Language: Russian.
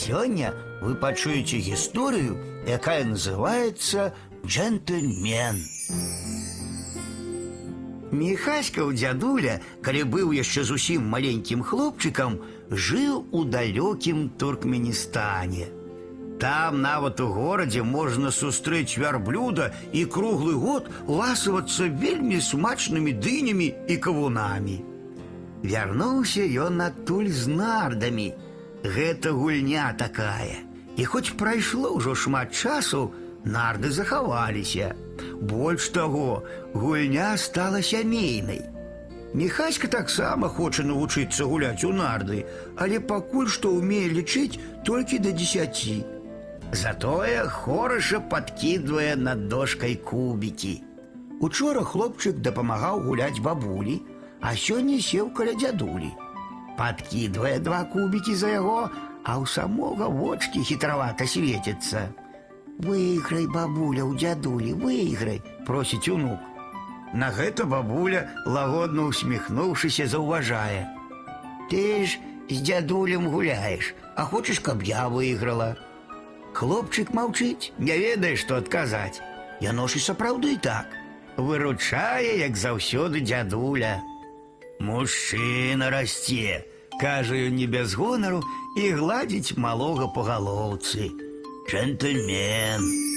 Сёння вы пачуеце гісторыю, якая называется «Джентльмен». Міхаська ў дзядуля, калі быў яшчэ зусім маленькім хлопчыкам, жыў у далёкім Туркменістане. Там нават у горадзе можна сустрэць вярблюда і круглы год ласавацца вельмі смачнымі дынямі і кавунамі. Вярнуўся ён адтуль з нардамі. Гэта гульня такая. І хоць прайшло ўжо шмат часу, нарды захаваліся. Больш таго, гульня стала сямейнай. Міхаська таксама хоча навучыцца гуляць у нарды, але пакуль што ўмее лічыць толькі да дзесяці. Затое хораша падкідвае над дошкай кубікі. Учора хлопчык дапамагаў гуляць бабулі, а сёння сеў каля дзядулі. Падкідвае два кубікі за яго, а ў самога вочкі хітравата свецяцца. Выйграй, бабуля, у дзядулі, выйграй, просіць унук. На гэта бабуля, лагодна усміхнуўшыся, заўважае. Ты ж з дзядулем гуляеш, а хочаш, каб я выйграла. Хлопчык маўчыць, не ведае, што адказаць. Яно ж і сапраўды так. Выручае, як заўсёды дзядуля. Мужчына расце, кажа ён не без гонару і гладзіць малога па галоўцы. Джентльмен.